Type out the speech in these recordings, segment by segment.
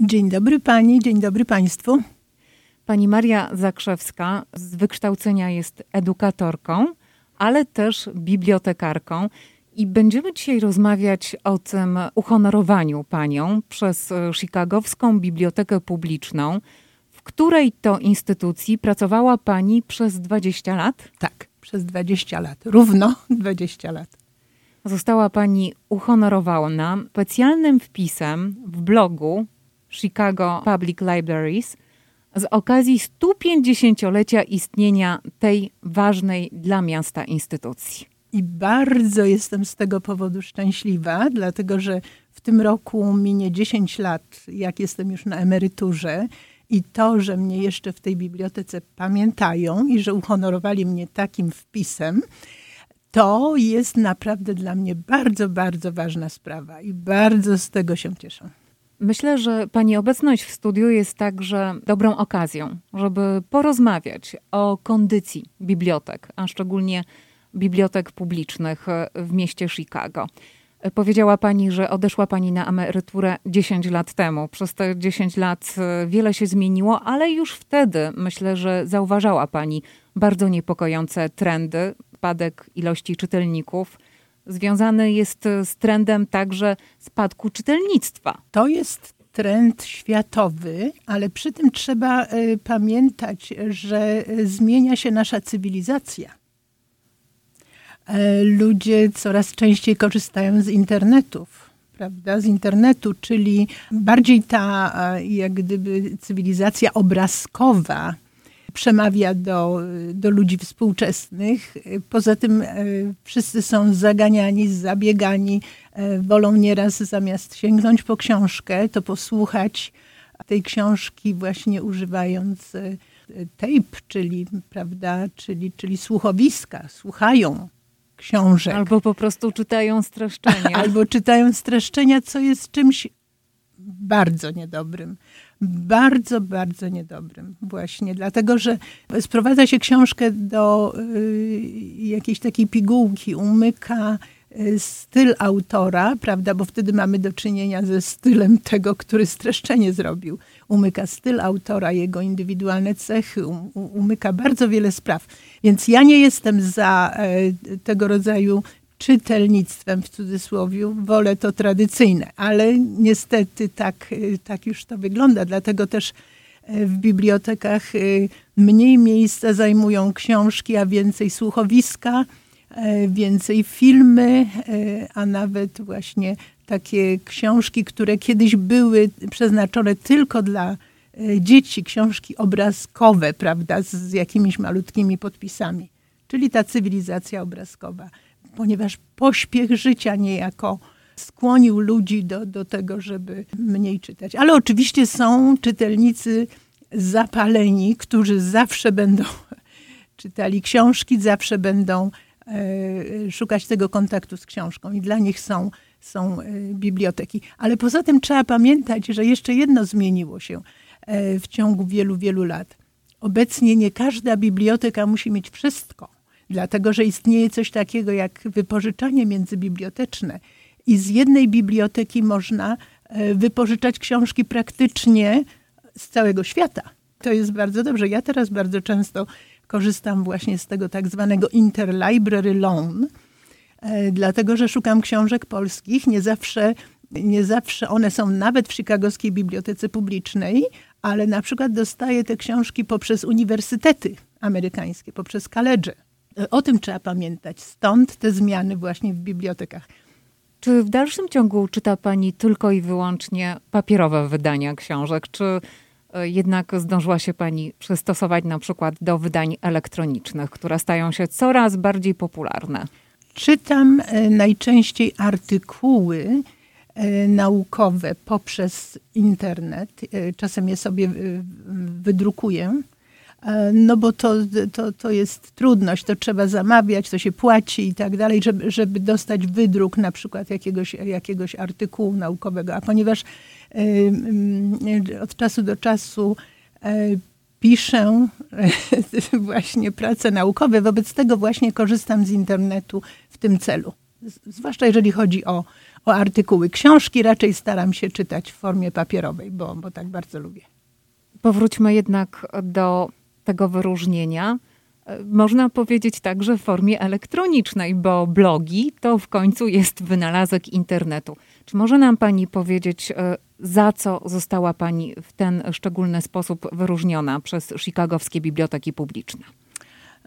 Dzień dobry pani, dzień dobry państwu. Pani Maria Zakrzewska z wykształcenia jest edukatorką, ale też bibliotekarką. I będziemy dzisiaj rozmawiać o tym uhonorowaniu panią przez Chicagowską Bibliotekę Publiczną, w której to instytucji pracowała pani przez 20 lat? Tak, przez 20 lat, równo 20 lat. Została pani uhonorowana specjalnym wpisem w blogu Chicago Public Libraries z okazji 150-lecia istnienia tej ważnej dla miasta instytucji. I bardzo jestem z tego powodu szczęśliwa, dlatego że w tym roku minie 10 lat, jak jestem już na emeryturze. I to, że mnie jeszcze w tej bibliotece pamiętają i że uhonorowali mnie takim wpisem, to jest naprawdę dla mnie bardzo, bardzo ważna sprawa i bardzo z tego się cieszę. Myślę, że Pani obecność w studiu jest także dobrą okazją, żeby porozmawiać o kondycji bibliotek, a szczególnie bibliotek publicznych w mieście Chicago. Powiedziała Pani, że odeszła Pani na emeryturę 10 lat temu. Przez te 10 lat e, wiele się zmieniło, ale już wtedy myślę, że zauważała Pani bardzo niepokojące trendy, spadek ilości czytelników. Związany jest z trendem także spadku czytelnictwa. To jest trend światowy, ale przy tym trzeba y, pamiętać, że zmienia się nasza cywilizacja E, ludzie coraz częściej korzystają z internetów. Prawda, z internetu, czyli bardziej ta e, jak gdyby cywilizacja obrazkowa przemawia do, do ludzi współczesnych. Poza tym e, wszyscy są zaganiani, zabiegani, wolą nieraz zamiast sięgnąć po książkę, to posłuchać tej książki właśnie używając tape, czyli, prawda, czyli, czyli słuchowiska, słuchają książek. Albo po prostu czytają streszczenia. Albo czytają streszczenia, co jest czymś bardzo niedobrym. Bardzo, bardzo niedobrym właśnie, dlatego że sprowadza się książkę do y, jakiejś takiej pigułki, umyka y, styl autora, prawda, bo wtedy mamy do czynienia ze stylem tego, który streszczenie zrobił. Umyka styl autora, jego indywidualne cechy, um, umyka bardzo wiele spraw. Więc ja nie jestem za e, tego rodzaju czytelnictwem w cudzysłowie, wolę to tradycyjne, ale niestety tak, e, tak już to wygląda. Dlatego też e, w bibliotekach mniej miejsca zajmują książki, a więcej słuchowiska, więcej filmy, a nawet właśnie takie książki, które kiedyś były przeznaczone tylko dla E, dzieci książki obrazkowe, prawda, z jakimiś malutkimi podpisami. Czyli ta cywilizacja obrazkowa, ponieważ pośpiech życia niejako skłonił ludzi do, do tego, żeby mniej czytać. Ale oczywiście są czytelnicy zapaleni, którzy zawsze będą czytali książki, zawsze będą e, szukać tego kontaktu z książką i dla nich są, są e, biblioteki. Ale poza tym trzeba pamiętać, że jeszcze jedno zmieniło się. E, w ciągu wielu, wielu lat. Obecnie nie każda biblioteka musi mieć wszystko, dlatego że istnieje coś takiego jak wypożyczanie międzybiblioteczne. I z jednej biblioteki można e, wypożyczać książki praktycznie z całego świata. To jest bardzo dobrze. Ja teraz bardzo często korzystam właśnie z tego tak zwanego interlibrary loan, e, dlatego że szukam książek polskich. Nie zawsze, nie zawsze one są nawet w Chicagowskiej Bibliotece Publicznej, ale na przykład dostaje te książki poprzez uniwersytety amerykańskie, poprzez college. O tym trzeba pamiętać. Stąd te zmiany właśnie w bibliotekach. Czy w dalszym ciągu czyta Pani tylko i wyłącznie papierowe wydania książek, czy e, jednak zdążyła się Pani przystosować na przykład do wydań elektronicznych, które stają się coraz bardziej popularne? Czytam e, najczęściej artykuły E, naukowe poprzez internet. Czasem je sobie wydrukuję, no bo to, to, to jest trudność, to trzeba zamawiać, to się płaci i tak dalej, żeby, żeby dostać wydruk na przykład jakiegoś, jakiegoś artykułu naukowego. A ponieważ od czasu do czasu piszę właśnie prace naukowe, wobec tego właśnie korzystam z internetu w tym celu zwłaszcza jeżeli chodzi o, o artykuły. Książki raczej staram się czytać w formie papierowej, bo, bo tak bardzo lubię. Powróćmy jednak do tego wyróżnienia. Można powiedzieć także w formie elektronicznej, bo blogi to w końcu jest wynalazek internetu. Czy może nam Pani powiedzieć, e, za co została Pani w ten szczególny sposób wyróżniona przez chicagowskie biblioteki publiczne?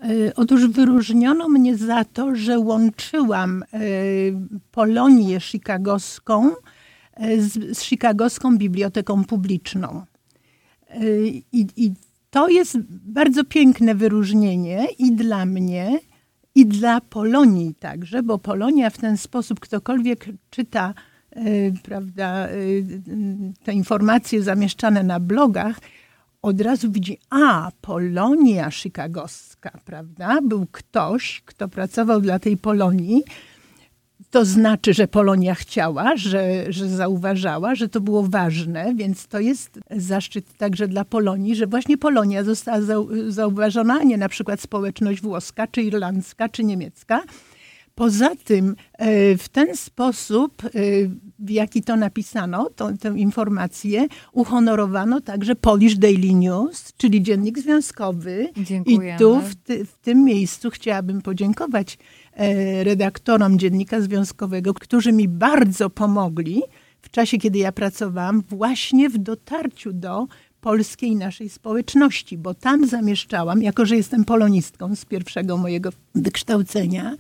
E, otóż wyróżniono mnie za to, że łączyłam e, Polonię chicagowską z, z chicagowską biblioteką publiczną. I, I, to jest bardzo piękne wyróżnienie i dla mnie, i dla Polonii także, bo Polonia w ten sposób, ktokolwiek czyta Y, prawda, y, te informacje zamieszczane na blogach, od razu widzi, a Polonia chicagowska, prawda? Był ktoś, kto pracował dla tej Polonii. To znaczy, że Polonia chciała, że, że zauważała, że to było ważne, więc to jest zaszczyt także dla Polonii, że właśnie Polonia została zauważona, a nie na przykład społeczność włoska, czy irlandzka, czy niemiecka, Poza tym e, w ten sposób, e, w jaki to napisano, to, tę informację, uhonorowano także Polish Daily News, czyli dziennik związkowy. Dziękujemy. I tu w, ty, w tym miejscu chciałabym podziękować redaktorom dziennika związkowego, którzy mi bardzo pomogli w czasie, kiedy ja pracowałam, właśnie w dotarciu do polskiej naszej społeczności, bo tam zamieszczałam, jako że jestem polonistką z pierwszego mojego wykształcenia,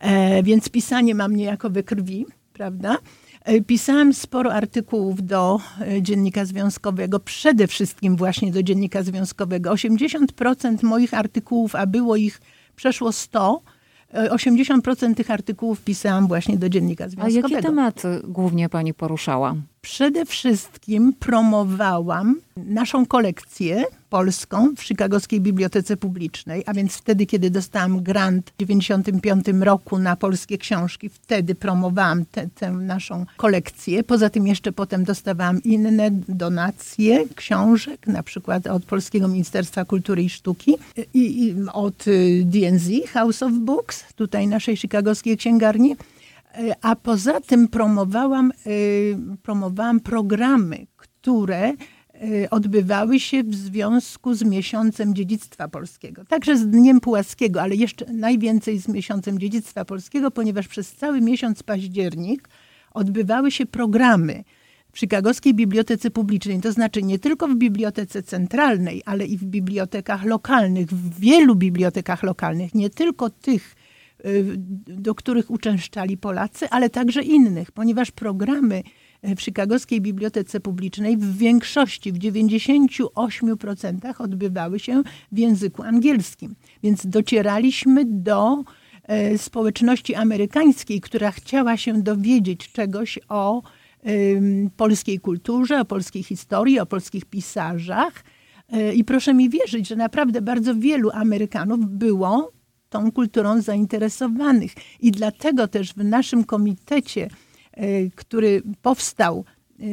E, więc pisanie mam niejako we krwi, prawda? E, pisałam sporo artykułów do e, dziennika związkowego, przede wszystkim właśnie do dziennika związkowego. 80% moich artykułów, a było ich przeszło 100, 80% tych artykułów pisałam właśnie do dziennika związkowego. A jakie tematy głównie pani poruszała? Przede wszystkim promowałam naszą kolekcję polską w Chicagowskiej Bibliotece Publicznej, a więc wtedy, kiedy dostałam grant w 1995 roku na polskie książki, wtedy promowałam te, tę naszą kolekcję. Poza tym jeszcze potem dostawałam inne donacje książek, na przykład od Polskiego Ministerstwa Kultury i Sztuki i, i od y, DNZ, House of Books, tutaj naszej chicagowskiej księgarni. A poza tym promowałam, y, promowałam programy, które odbywały się w związku z miesiącem dziedzictwa polskiego. Także z Dniem Pułaskiego, ale jeszcze najwięcej z miesiącem dziedzictwa polskiego, ponieważ przez cały miesiąc październik odbywały się programy w Chicagowskiej Bibliotece Publicznej, to znaczy nie tylko w Bibliotece Centralnej, ale i w bibliotekach lokalnych, w wielu bibliotekach lokalnych, nie tylko tych, Y, do których uczęszczali Polacy, ale także innych, ponieważ programy w Chicagowskiej Bibliotece Publicznej w większości, w 98% odbywały się w języku angielskim. Więc docieraliśmy do e, społeczności amerykańskiej, która chciała się dowiedzieć czegoś o polskiej kulturze, o polskiej historii, o polskich pisarzach. E, I proszę mi wierzyć, że naprawdę bardzo wielu Amerykanów było tą kulturą zainteresowanych. I dlatego też w naszym komitecie, który powstał e,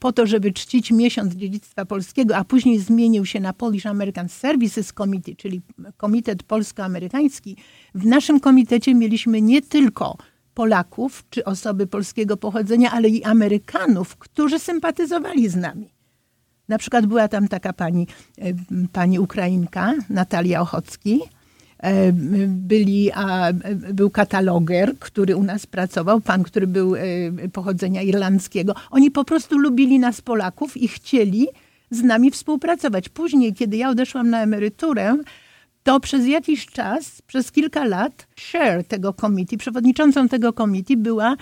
po to, żeby czcić miesiąc dziedzictwa polskiego, a później zmienił się na Polish American Services Committee, czyli Komitet Polsko-Amerykański, w naszym komitecie mieliśmy nie tylko Polaków czy osoby polskiego pochodzenia, ale i Amerykanów, którzy sympatyzowali z nami. Na przykład była tam taka pani, e, pani Ukrainka, Natalia Ochocki, E, byli, a, był kataloger, który u nas pracował, pan, który był e, pochodzenia irlandzkiego. Oni po prostu lubili nas Polaków i chcieli z nami współpracować. Później, kiedy ja odeszłam na emeryturę, to przez jakiś czas, przez kilka lat, chair tego committee, przewodniczącą tego committee była e,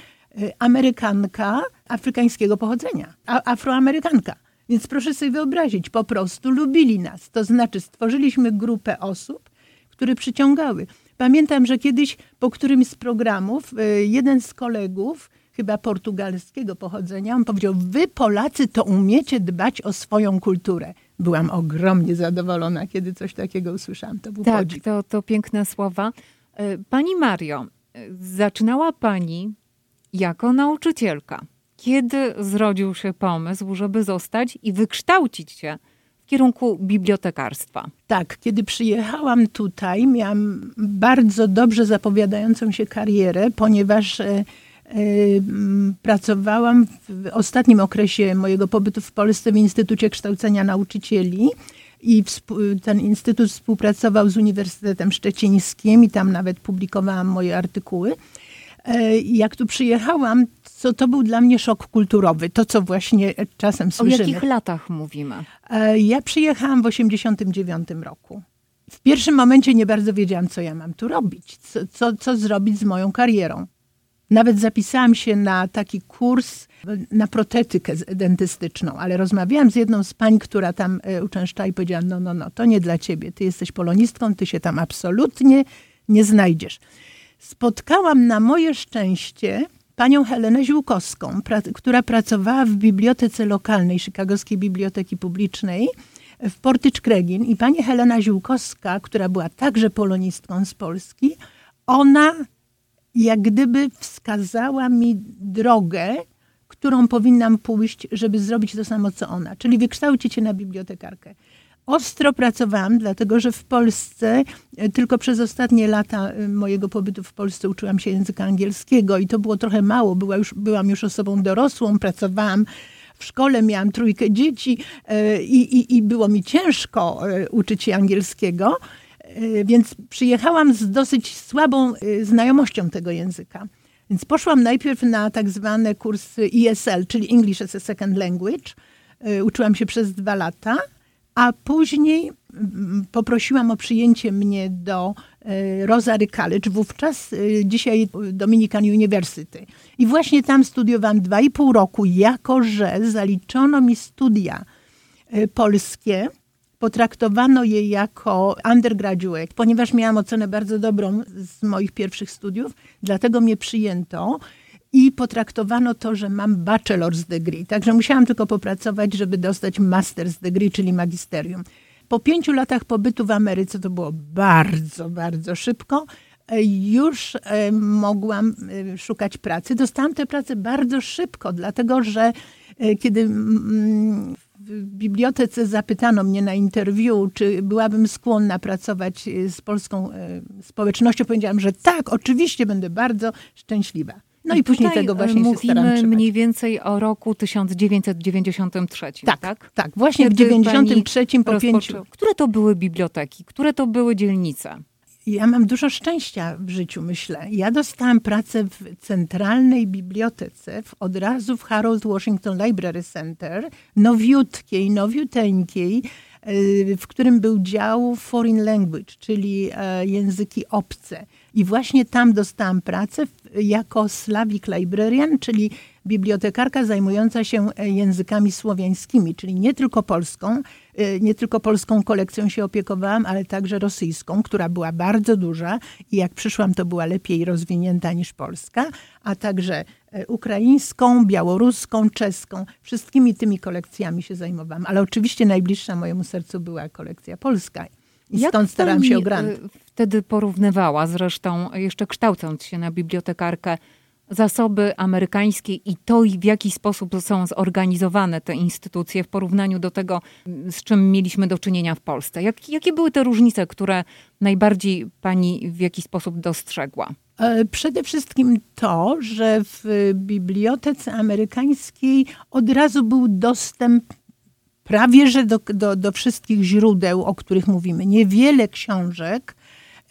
Amerykanka afrykańskiego pochodzenia, afroamerykanka. Więc proszę sobie wyobrazić, po prostu lubili nas. To znaczy stworzyliśmy grupę osób, które przyciągały. Pamiętam, że kiedyś po którymś z programów e, jeden z kolegów, chyba portugalskiego pochodzenia, on powiedział: Wy, Polacy, to umiecie dbać o swoją kulturę. Byłam ogromnie zadowolona, kiedy coś takiego usłyszałam. To był tak, to, to piękne słowa. E, pani Mario, e, zaczynała Pani jako nauczycielka. Kiedy zrodził się pomysł, żeby zostać i wykształcić się w kierunku bibliotekarstwa. Tak, kiedy przyjechałam tutaj, miałam bardzo dobrze zapowiadającą się karierę, ponieważ e, e, pracowałam w ostatnim okresie mojego pobytu w Polsce w Instytucie Kształcenia Nauczycieli i ten instytut współpracował z Uniwersytetem Szczecińskim i tam nawet publikowałam moje artykuły. E, jak tu przyjechałam, to, to był dla mnie szok kulturowy. To, co właśnie czasem słyszymy. O jakich latach mówimy? E, ja przyjechałam w 89 roku. W pierwszym momencie nie bardzo wiedziałam, co ja mam tu robić, co, co, co zrobić z moją karierą. Nawet zapisałam się na taki kurs na protetykę dentystyczną, ale rozmawiałam z jedną z pań, która tam e, uczęszcza i powiedziała, no, no, no, to nie dla ciebie. Ty jesteś polonistką, ty się tam absolutnie nie znajdziesz. Spotkałam na moje szczęście panią Helenę Ziółkowską, pra która pracowała w bibliotece lokalnej Chicagowskiej Biblioteki Publicznej w Portycz Kregin i pani Helena Ziółkowska, która była także polonistką z Polski, ona jak gdyby wskazała mi drogę, którą powinnam pójść, żeby zrobić to samo co ona, czyli wykształcić się na bibliotekarkę. Ostro pracowałam, dlatego że w Polsce e, tylko przez ostatnie lata e, mojego pobytu w Polsce uczyłam się języka angielskiego i to było trochę mało. Była już, byłam już osobą dorosłą, pracowałam w szkole, miałam trójkę dzieci e, i, i, i było mi ciężko uczyć się angielskiego, więc przyjechałam z dosyć słabą znajomością tego języka. Więc poszłam najpierw na tak zwane kursy ESL, czyli English as a Second Language. Uczyłam się przez dwa lata a później mm, poprosiłam o przyjęcie mnie do e, Rosary College, wówczas e, dzisiaj Dominican University. I właśnie tam studiowałam dwa i pół roku, jako że zaliczono mi studia e, polskie, potraktowano je jako undergraduate, ponieważ miałam ocenę bardzo dobrą z moich pierwszych studiów, dlatego mnie przyjęto i potraktowano to, że mam bachelor's degree. Także musiałam tylko popracować, żeby dostać master's degree, czyli magisterium. Po pięciu latach pobytu w Ameryce, to było bardzo, bardzo szybko, e, już e, mogłam e, szukać pracy. Dostałam tę pracę bardzo szybko, dlatego że kiedy w bibliotece zapytano mnie na interwiu, czy byłabym skłonna pracować z polską społecznością, powiedziałam, że tak, oczywiście będę bardzo szczęśliwa. No i, później tego właśnie mówimy mniej więcej o roku 1993, tak? Tak, tak. właśnie Kiedy w 93 po pięciu. Które to były biblioteki? Które to były dzielnice? Ja mam dużo szczęścia w życiu, myślę. Ja dostałam pracę w centralnej bibliotece, w, od razu w Harold Washington Library Center, nowiutkiej, nowiuteńkiej, y, w którym był dział Foreign Language, czyli e, języki obce. I właśnie tam dostałam pracę jako Slavic Librarian, czyli bibliotekarka zajmująca się e, językami słowiańskimi, czyli nie tylko polską, e, nie tylko polską kolekcją się opiekowałam, ale także rosyjską, która była bardzo duża i jak przyszłam, to była lepiej rozwinięta niż polska, a także e, ukraińską, białoruską, czeską. Wszystkimi tymi kolekcjami się zajmowałam, ale oczywiście najbliższa mojemu sercu była kolekcja polska. I Jak stąd staram się o grant. Wtedy porównywała, zresztą jeszcze kształcąc się na bibliotekarkę, zasoby amerykańskie i to, w jaki sposób są zorganizowane te instytucje w porównaniu do tego, z czym mieliśmy do czynienia w Polsce. Jak, jakie były te różnice, które najbardziej pani w jakiś sposób dostrzegła? E, przede wszystkim to, że w bibliotece amerykańskiej od razu był dostęp prawie że do, do, do wszystkich źródeł, o których mówimy. Niewiele książek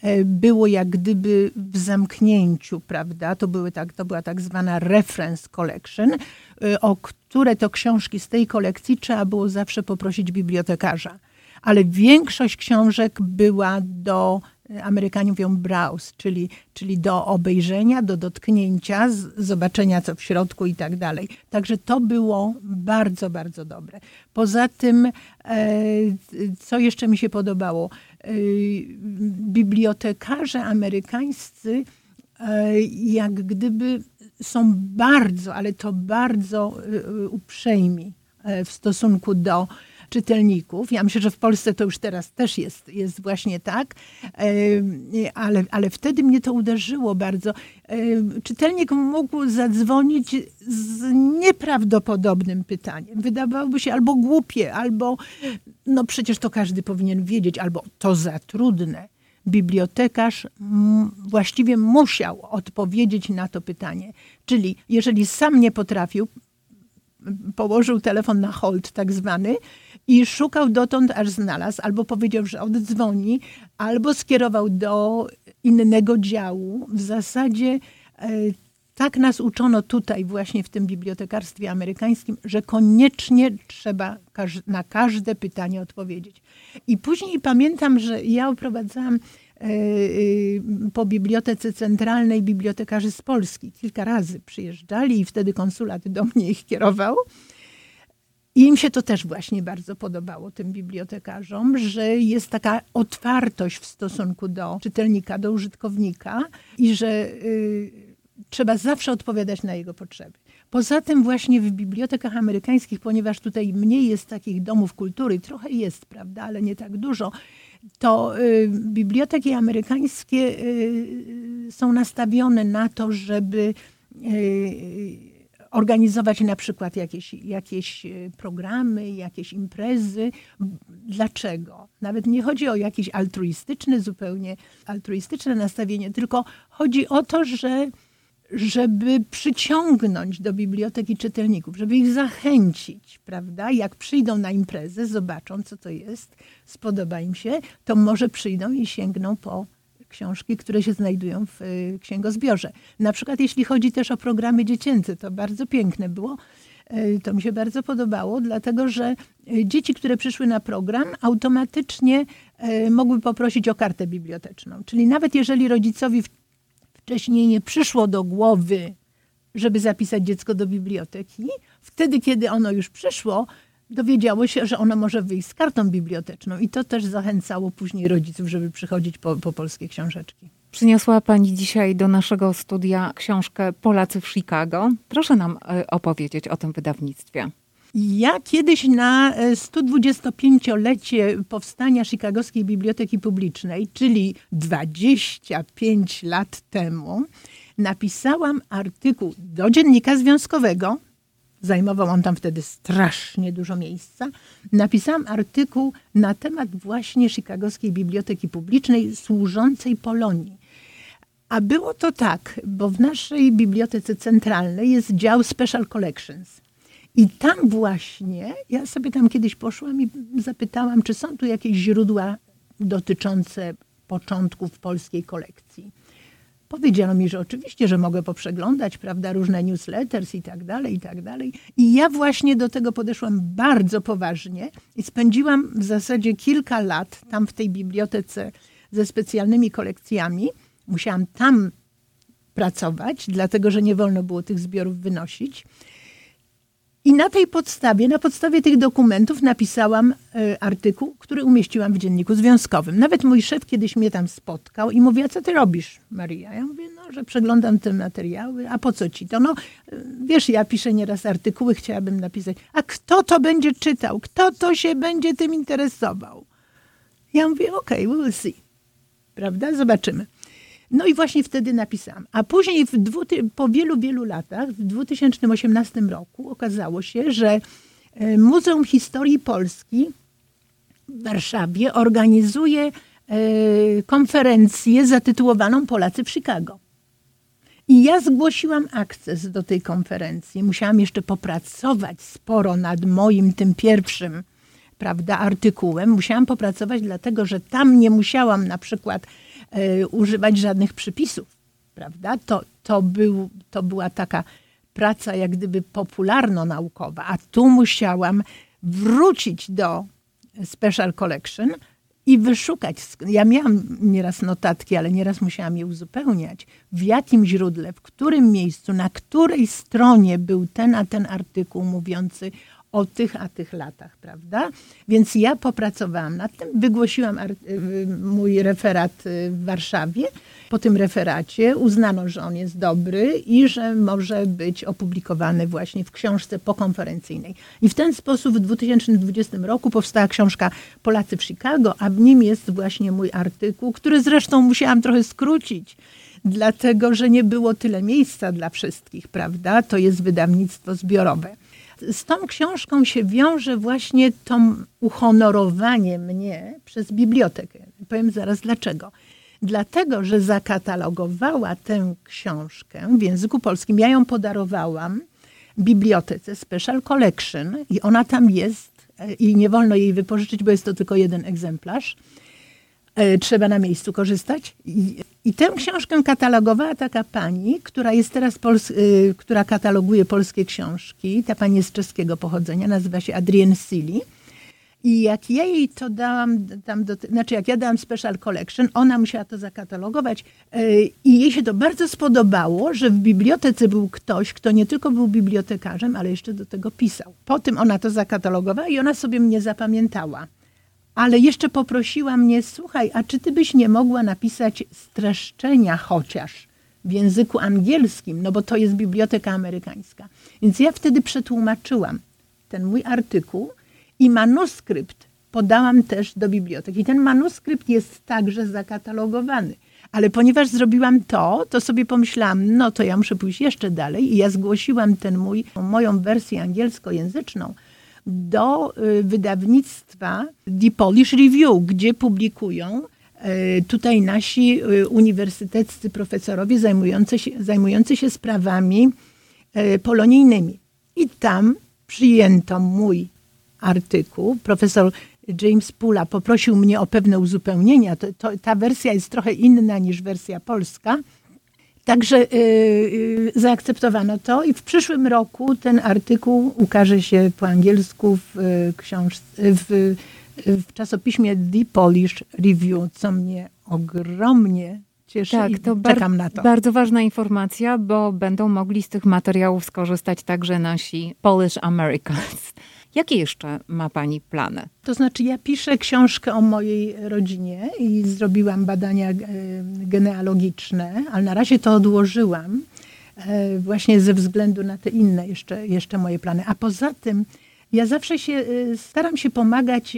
e, było jak gdyby w zamknięciu, prawda? To, były tak, to była tak zwana reference collection, e, o które to książki z tej kolekcji trzeba było zawsze poprosić bibliotekarza. Ale większość książek była do Amerykanie mówią browse, czyli, czyli do obejrzenia, do dotknięcia, zobaczenia co w środku i tak dalej. Także to było bardzo, bardzo dobre. Poza tym, e, co jeszcze mi się podobało, e, bibliotekarze amerykańscy e, jak gdyby są bardzo, ale to bardzo uprzejmi w stosunku do czytelników. Ja myślę, że w Polsce to już teraz też jest, jest właśnie tak, ale, ale wtedy mnie to uderzyło bardzo. Czytelnik mógł zadzwonić z nieprawdopodobnym pytaniem. Wydawałoby się albo głupie, albo no przecież to każdy powinien wiedzieć, albo to za trudne bibliotekarz właściwie musiał odpowiedzieć na to pytanie. Czyli jeżeli sam nie potrafił, położył telefon na hold tak zwany i szukał dotąd, aż znalazł, albo powiedział, że oddzwoni, albo skierował do innego działu. W zasadzie e, tak nas uczono tutaj właśnie w tym bibliotekarstwie amerykańskim, że koniecznie trzeba na każde pytanie odpowiedzieć. I później pamiętam, że ja oprowadzałam e, e, po Bibliotece Centralnej bibliotekarzy z Polski. Kilka razy przyjeżdżali i wtedy konsulat do mnie ich kierował. I im się to też właśnie bardzo podobało, tym bibliotekarzom, że jest taka otwartość w stosunku do czytelnika, do użytkownika i że y, trzeba zawsze odpowiadać na jego potrzeby. Poza tym właśnie w bibliotekach amerykańskich, ponieważ tutaj mniej jest takich domów kultury, trochę jest, prawda, ale nie tak dużo, to y, biblioteki amerykańskie y, są nastawione na to, żeby y, organizować na przykład jakieś, jakieś programy, jakieś imprezy. Dlaczego? Nawet nie chodzi o jakieś altruistyczne, zupełnie altruistyczne nastawienie, tylko chodzi o to, że żeby przyciągnąć do biblioteki czytelników, żeby ich zachęcić, prawda? Jak przyjdą na imprezę, zobaczą, co to jest, spodoba im się, to może przyjdą i sięgną po książki, które się znajdują w y, księgozbiorze. Na przykład jeśli chodzi też o programy dziecięce, to bardzo piękne było. Y, to mi się bardzo podobało, dlatego że y, dzieci, które przyszły na program, automatycznie mogły poprosić o kartę biblioteczną. Czyli nawet jeżeli rodzicowi wcześniej nie przyszło do głowy, żeby zapisać dziecko do biblioteki. Wtedy, kiedy ono już przyszło, dowiedziało się, że ono może wyjść z kartą biblioteczną. I to też zachęcało później rodziców, żeby przychodzić po, po polskie książeczki. Przyniosła Pani dzisiaj do naszego studia książkę Polacy w Chicago. Proszę nam e, opowiedzieć o tym wydawnictwie. Ja kiedyś na 125-lecie e, powstania Chicagowskiej Biblioteki Publicznej, czyli 25 lat temu, napisałam artykuł do dziennika związkowego. Zajmował on tam wtedy strasznie dużo miejsca. Napisałam artykuł na temat właśnie Chicagowskiej Biblioteki Publicznej służącej Polonii. A było to tak, bo w naszej bibliotece centralnej jest dział Special Collections. I tam właśnie, ja sobie tam kiedyś poszłam i zapytałam, czy są tu jakieś źródła dotyczące początków polskiej kolekcji. Powiedziano mi, że oczywiście, że mogę poprzeglądać, prawda, różne newsletters i tak dalej, i tak dalej. I ja właśnie do tego podeszłam bardzo poważnie i spędziłam w zasadzie kilka lat tam w tej bibliotece ze specjalnymi kolekcjami. Musiałam tam pracować, dlatego że nie wolno było tych zbiorów wynosić. I na tej podstawie, na podstawie tych dokumentów napisałam y, artykuł, który umieściłam w dzienniku związkowym. Nawet mój szef kiedyś mnie tam spotkał i mówi, a co ty robisz, Maria? Ja mówię, no, że przeglądam te materiały, a po co ci to? No, y, wiesz, ja piszę nieraz artykuły, chciałabym napisać, a kto to będzie czytał? Kto to się będzie tym interesował? Ja mówię, okej, okay, we will see. Prawda? Zobaczymy. No i właśnie wtedy napisałam. A później po wielu, wielu latach, w 2018 roku okazało się, że e, Muzeum Historii Polski w Warszawie organizuje e, konferencję zatytułowaną Polacy w Chicago. I ja zgłosiłam akces do tej konferencji. Musiałam jeszcze popracować sporo nad moim tym pierwszym prawda, artykułem. Musiałam popracować, dlatego że tam nie musiałam na przykład E, używać żadnych przypisów, prawda? To, to, był, to była taka praca jak gdyby popularno-naukowa, a tu musiałam wrócić do Special Collection i wyszukać. Ja miałam nieraz notatki, ale nieraz musiałam je uzupełniać. W jakim źródle, w którym miejscu, na której stronie był ten a ten artykuł mówiący o tych a tych latach, prawda? Więc ja popracowałam nad tym, wygłosiłam mój referat w Warszawie. Po tym referacie uznano, że on jest dobry i że może być opublikowany właśnie w książce pokonferencyjnej. I w ten sposób w 2020 roku powstała książka Polacy w Chicago, a w nim jest właśnie mój artykuł, który zresztą musiałam trochę skrócić, dlatego że nie było tyle miejsca dla wszystkich, prawda? To jest wydawnictwo zbiorowe. Z tą książką się wiąże właśnie to uhonorowanie mnie przez bibliotekę. Powiem zaraz dlaczego. Dlatego, że zakatalogowała tę książkę w języku polskim. Ja ją podarowałam bibliotece Special Collection i ona tam jest e, i nie wolno jej wypożyczyć, bo jest to tylko jeden egzemplarz. E, trzeba na miejscu korzystać. I, tę książkę katalogowała taka pani, która jest teraz, Pols y, która kataloguje polskie książki. Ta pani jest czeskiego pochodzenia, nazywa się Adrienne Silly. I jak ja jej to dałam, tam do, znaczy jak ja dałam Special Collection, ona musiała to zakatalogować yy, i jej się to bardzo spodobało, że w bibliotece był ktoś, kto nie tylko był bibliotekarzem, ale jeszcze do tego pisał. Po tym ona to zakatalogowała i ona sobie mnie zapamiętała ale jeszcze poprosiła mnie, słuchaj, a czy ty byś nie mogła napisać streszczenia chociaż w języku angielskim, no bo to jest biblioteka amerykańska. Więc ja wtedy przetłumaczyłam ten mój artykuł i manuskrypt podałam też do biblioteki. Ten manuskrypt jest także zakatalogowany. Ale ponieważ zrobiłam to, to sobie pomyślałam, no to ja muszę pójść jeszcze dalej i ja zgłosiłam ten mój, moją wersję angielskojęzyczną do y, wydawnictwa The Polish Review, gdzie publikują y, tutaj nasi y, uniwersyteccy profesorowie zajmujący się, zajmujący się sprawami polonijnymi. I tam przyjęto mój artykuł. Profesor James Pula poprosił mnie o pewne uzupełnienia. To, to, ta wersja jest trochę inna niż wersja polska. Także y, y, zaakceptowano to i w przyszłym roku ten artykuł ukaże się po angielsku w, y, w, w czasopiśmie The Polish Review, co mnie ogromnie cieszy tak, i to czekam na to. Bardzo ważna informacja, bo będą mogli z tych materiałów skorzystać także nasi Polish Americans. Jakie jeszcze ma Pani plany? To znaczy, ja piszę książkę o mojej rodzinie i zrobiłam badania e, genealogiczne, ale na razie to odłożyłam e, właśnie ze względu na te inne jeszcze, jeszcze moje plany. A poza tym, ja zawsze się e, staram się pomagać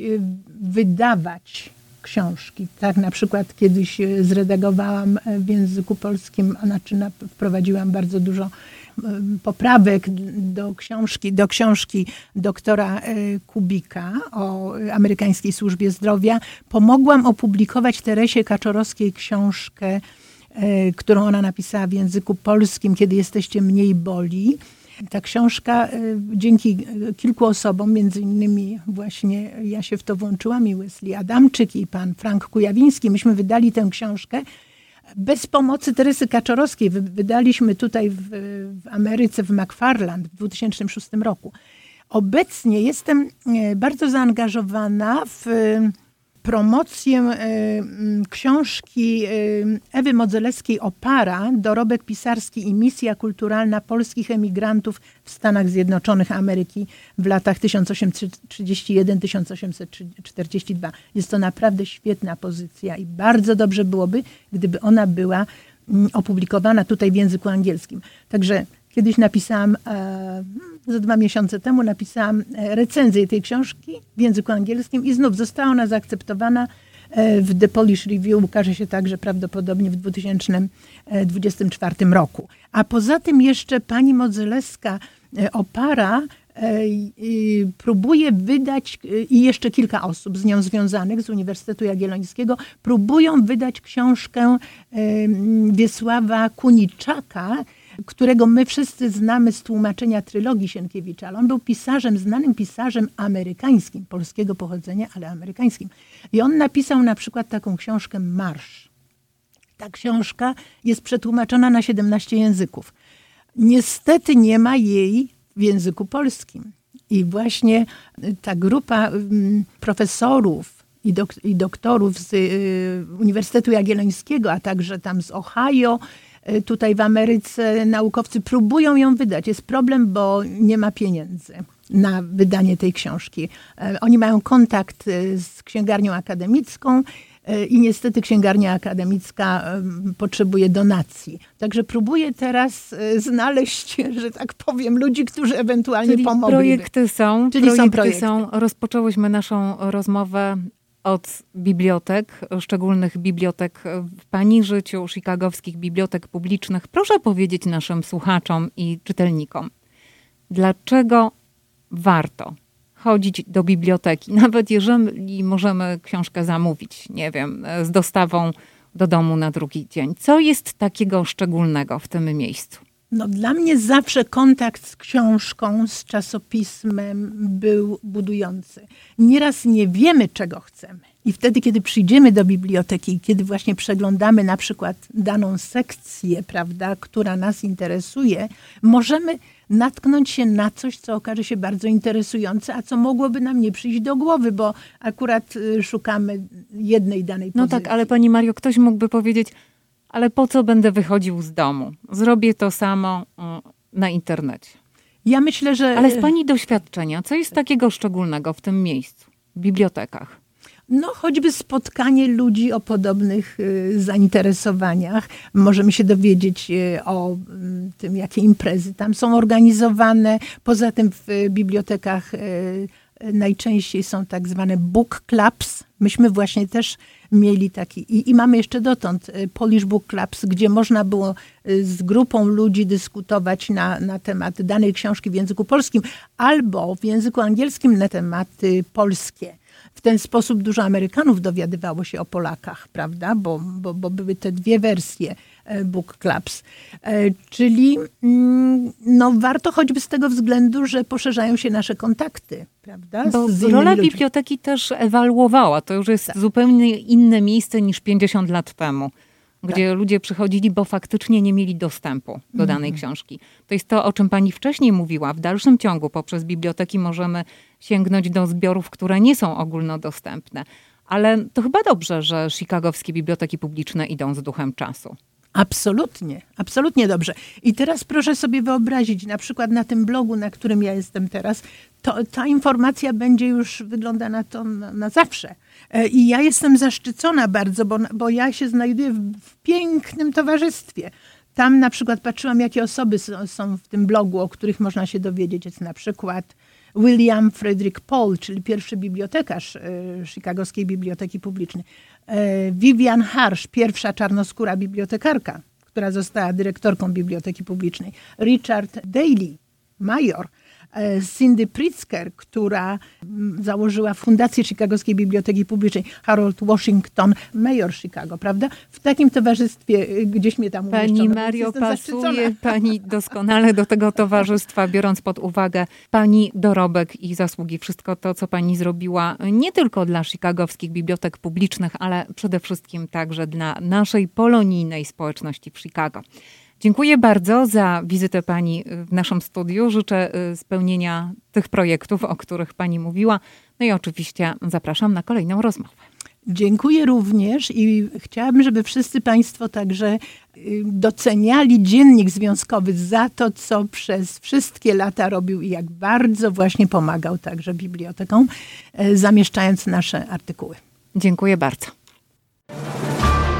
wydawać książki. Tak na przykład kiedyś zredagowałam w języku polskim, znaczy wprowadziłam bardzo dużo poprawek do książki, do książki doktora e, Kubika o amerykańskiej służbie zdrowia, pomogłam opublikować Teresie Kaczorowskiej książkę, e, którą ona napisała w języku polskim, Kiedy jesteście mniej boli. Ta książka dzięki kilku osobom, między innymi właśnie ja się w to włączyłam i Wesley Adamczyk i pan Frank Kujawiński, myśmy wydali tę książkę bez pomocy Teresy Kaczorowskiej wydaliśmy tutaj w, w Ameryce, w McFarland w 2006 roku. Obecnie jestem e, bardzo zaangażowana w promocję e, książki e, Ewy Modzelewskiej Opara, dorobek pisarski i misja kulturalna polskich emigrantów w Stanach Zjednoczonych Ameryki w latach 1831-1842. Jest to naprawdę świetna pozycja i bardzo dobrze byłoby, gdyby ona była opublikowana tutaj w języku angielskim. Także kiedyś napisałam, e, za dwa miesiące temu napisałam recenzję tej książki w języku angielskim i znów została ona zaakceptowana e, w The Polish Review ukaże się także prawdopodobnie w 2024 roku. A poza tym jeszcze pani Modzelewska e, Opara próbuje wydać i jeszcze kilka osób z nią związanych z Uniwersytetu Jagiellońskiego próbują wydać książkę Wiesława Kuniczaka którego my wszyscy znamy z tłumaczenia trylogii Sienkiewicza, ale on był pisarzem, znanym pisarzem amerykańskim, polskiego pochodzenia, ale amerykańskim. I on napisał na przykład taką książkę Marsz. Ta książka jest przetłumaczona na 17 języków. Niestety nie ma jej w języku polskim. I właśnie ta grupa mm, profesorów i, dok i doktorów z y, Uniwersytetu Jagiellońskiego, a także tam z Ohio, Y, tutaj w Ameryce naukowcy próbują ją wydać. Jest problem, bo nie ma pieniędzy. na wydanie tej książki. Oni mają kontakt z księgarnią akademicką i niestety księgarnia akademicka potrzebuje donacji. Także próbuję teraz znaleźć, że tak powiem, ludzi, którzy ewentualnie Czyli pomogli. Projekty są, Czyli projekty są projekty. są. Rozpoczęłyśmy naszą rozmowę od bibliotek, szczególnych bibliotek w Pani życiu, chicagowskich bibliotek publicznych. Proszę powiedzieć naszym słuchaczom i czytelnikom, dlaczego warto chodzić do biblioteki, nawet jeżeli możemy książkę zamówić, nie wiem, z dostawą do domu na drugi dzień. Co jest takiego szczególnego w tym miejscu? No, dla mnie zawsze kontakt z książką, z czasopismem był budujący. Nieraz nie wiemy, czego chcemy. I wtedy, kiedy przyjdziemy do biblioteki, kiedy właśnie przeglądamy na przykład daną sekcję, prawda, która nas interesuje, możemy natknąć się na coś, co okaże się bardzo interesujące, a co mogłoby nam nie przyjść do głowy, bo akurat y, szukamy jednej danej No pozycji. tak, ale pani Mario, ktoś mógłby powiedzieć, ale po co będę wychodził z domu? Zrobię to samo mm, na internecie. Ja myślę, że... Ale z pani doświadczenia, co jest takiego szczególnego w tym miejscu, w bibliotekach? No, choćby spotkanie ludzi o podobnych y, zainteresowaniach. Możemy się dowiedzieć y, o y, tym, jakie imprezy tam są organizowane. Poza tym w y, bibliotekach najczęściej są tak zwane book clubs. Myśmy właśnie też mieli taki, i, i mamy jeszcze dotąd y, Polish Book Clubs, gdzie można było y, z grupą ludzi dyskutować na, na temat danej książki w języku polskim albo w języku angielskim na tematy polskie. W ten sposób dużo Amerykanów dowiadywało się o Polakach, prawda? Bo, bo, bo były te dwie wersje book clubs. E, Czyli mm, no, warto choćby z tego względu, że poszerzają się nasze kontakty, prawda? Bo rola ludźmi. biblioteki też ewaluowała. To już jest Tak. zupełnie inne miejsce niż 50 lat temu, gdzie Tak. ludzie przychodzili, bo faktycznie nie mieli dostępu do danej Mhm. książki. To jest to, o czym pani wcześniej mówiła. W dalszym ciągu poprzez biblioteki możemy sięgnąć do zbiorów, które nie są ogólnodostępne. Ale to chyba dobrze, że chicagowskie biblioteki publiczne idą z duchem czasu. Absolutnie, absolutnie dobrze. I teraz proszę sobie wyobrazić, na przykład na tym blogu, na którym ja jestem teraz, to ta informacja będzie już wygląda na to na, na zawsze. E, I ja jestem zaszczycona bardzo, bo, bo ja się znajduję w, w pięknym towarzystwie. Tam na przykład patrzyłam, jakie osoby są, są w tym blogu, o których można się dowiedzieć. Jest na przykład William Frederick Paul, czyli pierwszy bibliotekarz e, Chicagowskiej Biblioteki Publicznej. E, Vivian Harsh, pierwsza czarnoskóra bibliotekarka, która została dyrektorką Biblioteki Publicznej. Richard Daly, major. E, Cindy Pritzker, która mm, założyła Fundację Chicagowskiej Biblioteki Publicznej. Harold Washington, major Chicago, prawda? W takim towarzystwie y, gdzieś mnie tam Pani umieszczono, więc Mario, pasuje zaszczycona. pani doskonale do tego towarzystwa, biorąc pod uwagę pani dorobek i zasługi, wszystko to, co pani zrobiła nie tylko dla chicagowskich bibliotek publicznych, ale przede wszystkim także dla naszej polonijnej społeczności w Chicago. Dziękuję bardzo za wizytę Pani w naszym studiu. Życzę y, spełnienia tych projektów, o których Pani mówiła. No i oczywiście zapraszam na kolejną rozmowę. Dziękuję również i chciałabym, żeby wszyscy Państwo także y, doceniali dziennik związkowy za to, co przez wszystkie lata robił i jak bardzo właśnie pomagał także bibliotekom, e, zamieszczając nasze artykuły. Dziękuję bardzo.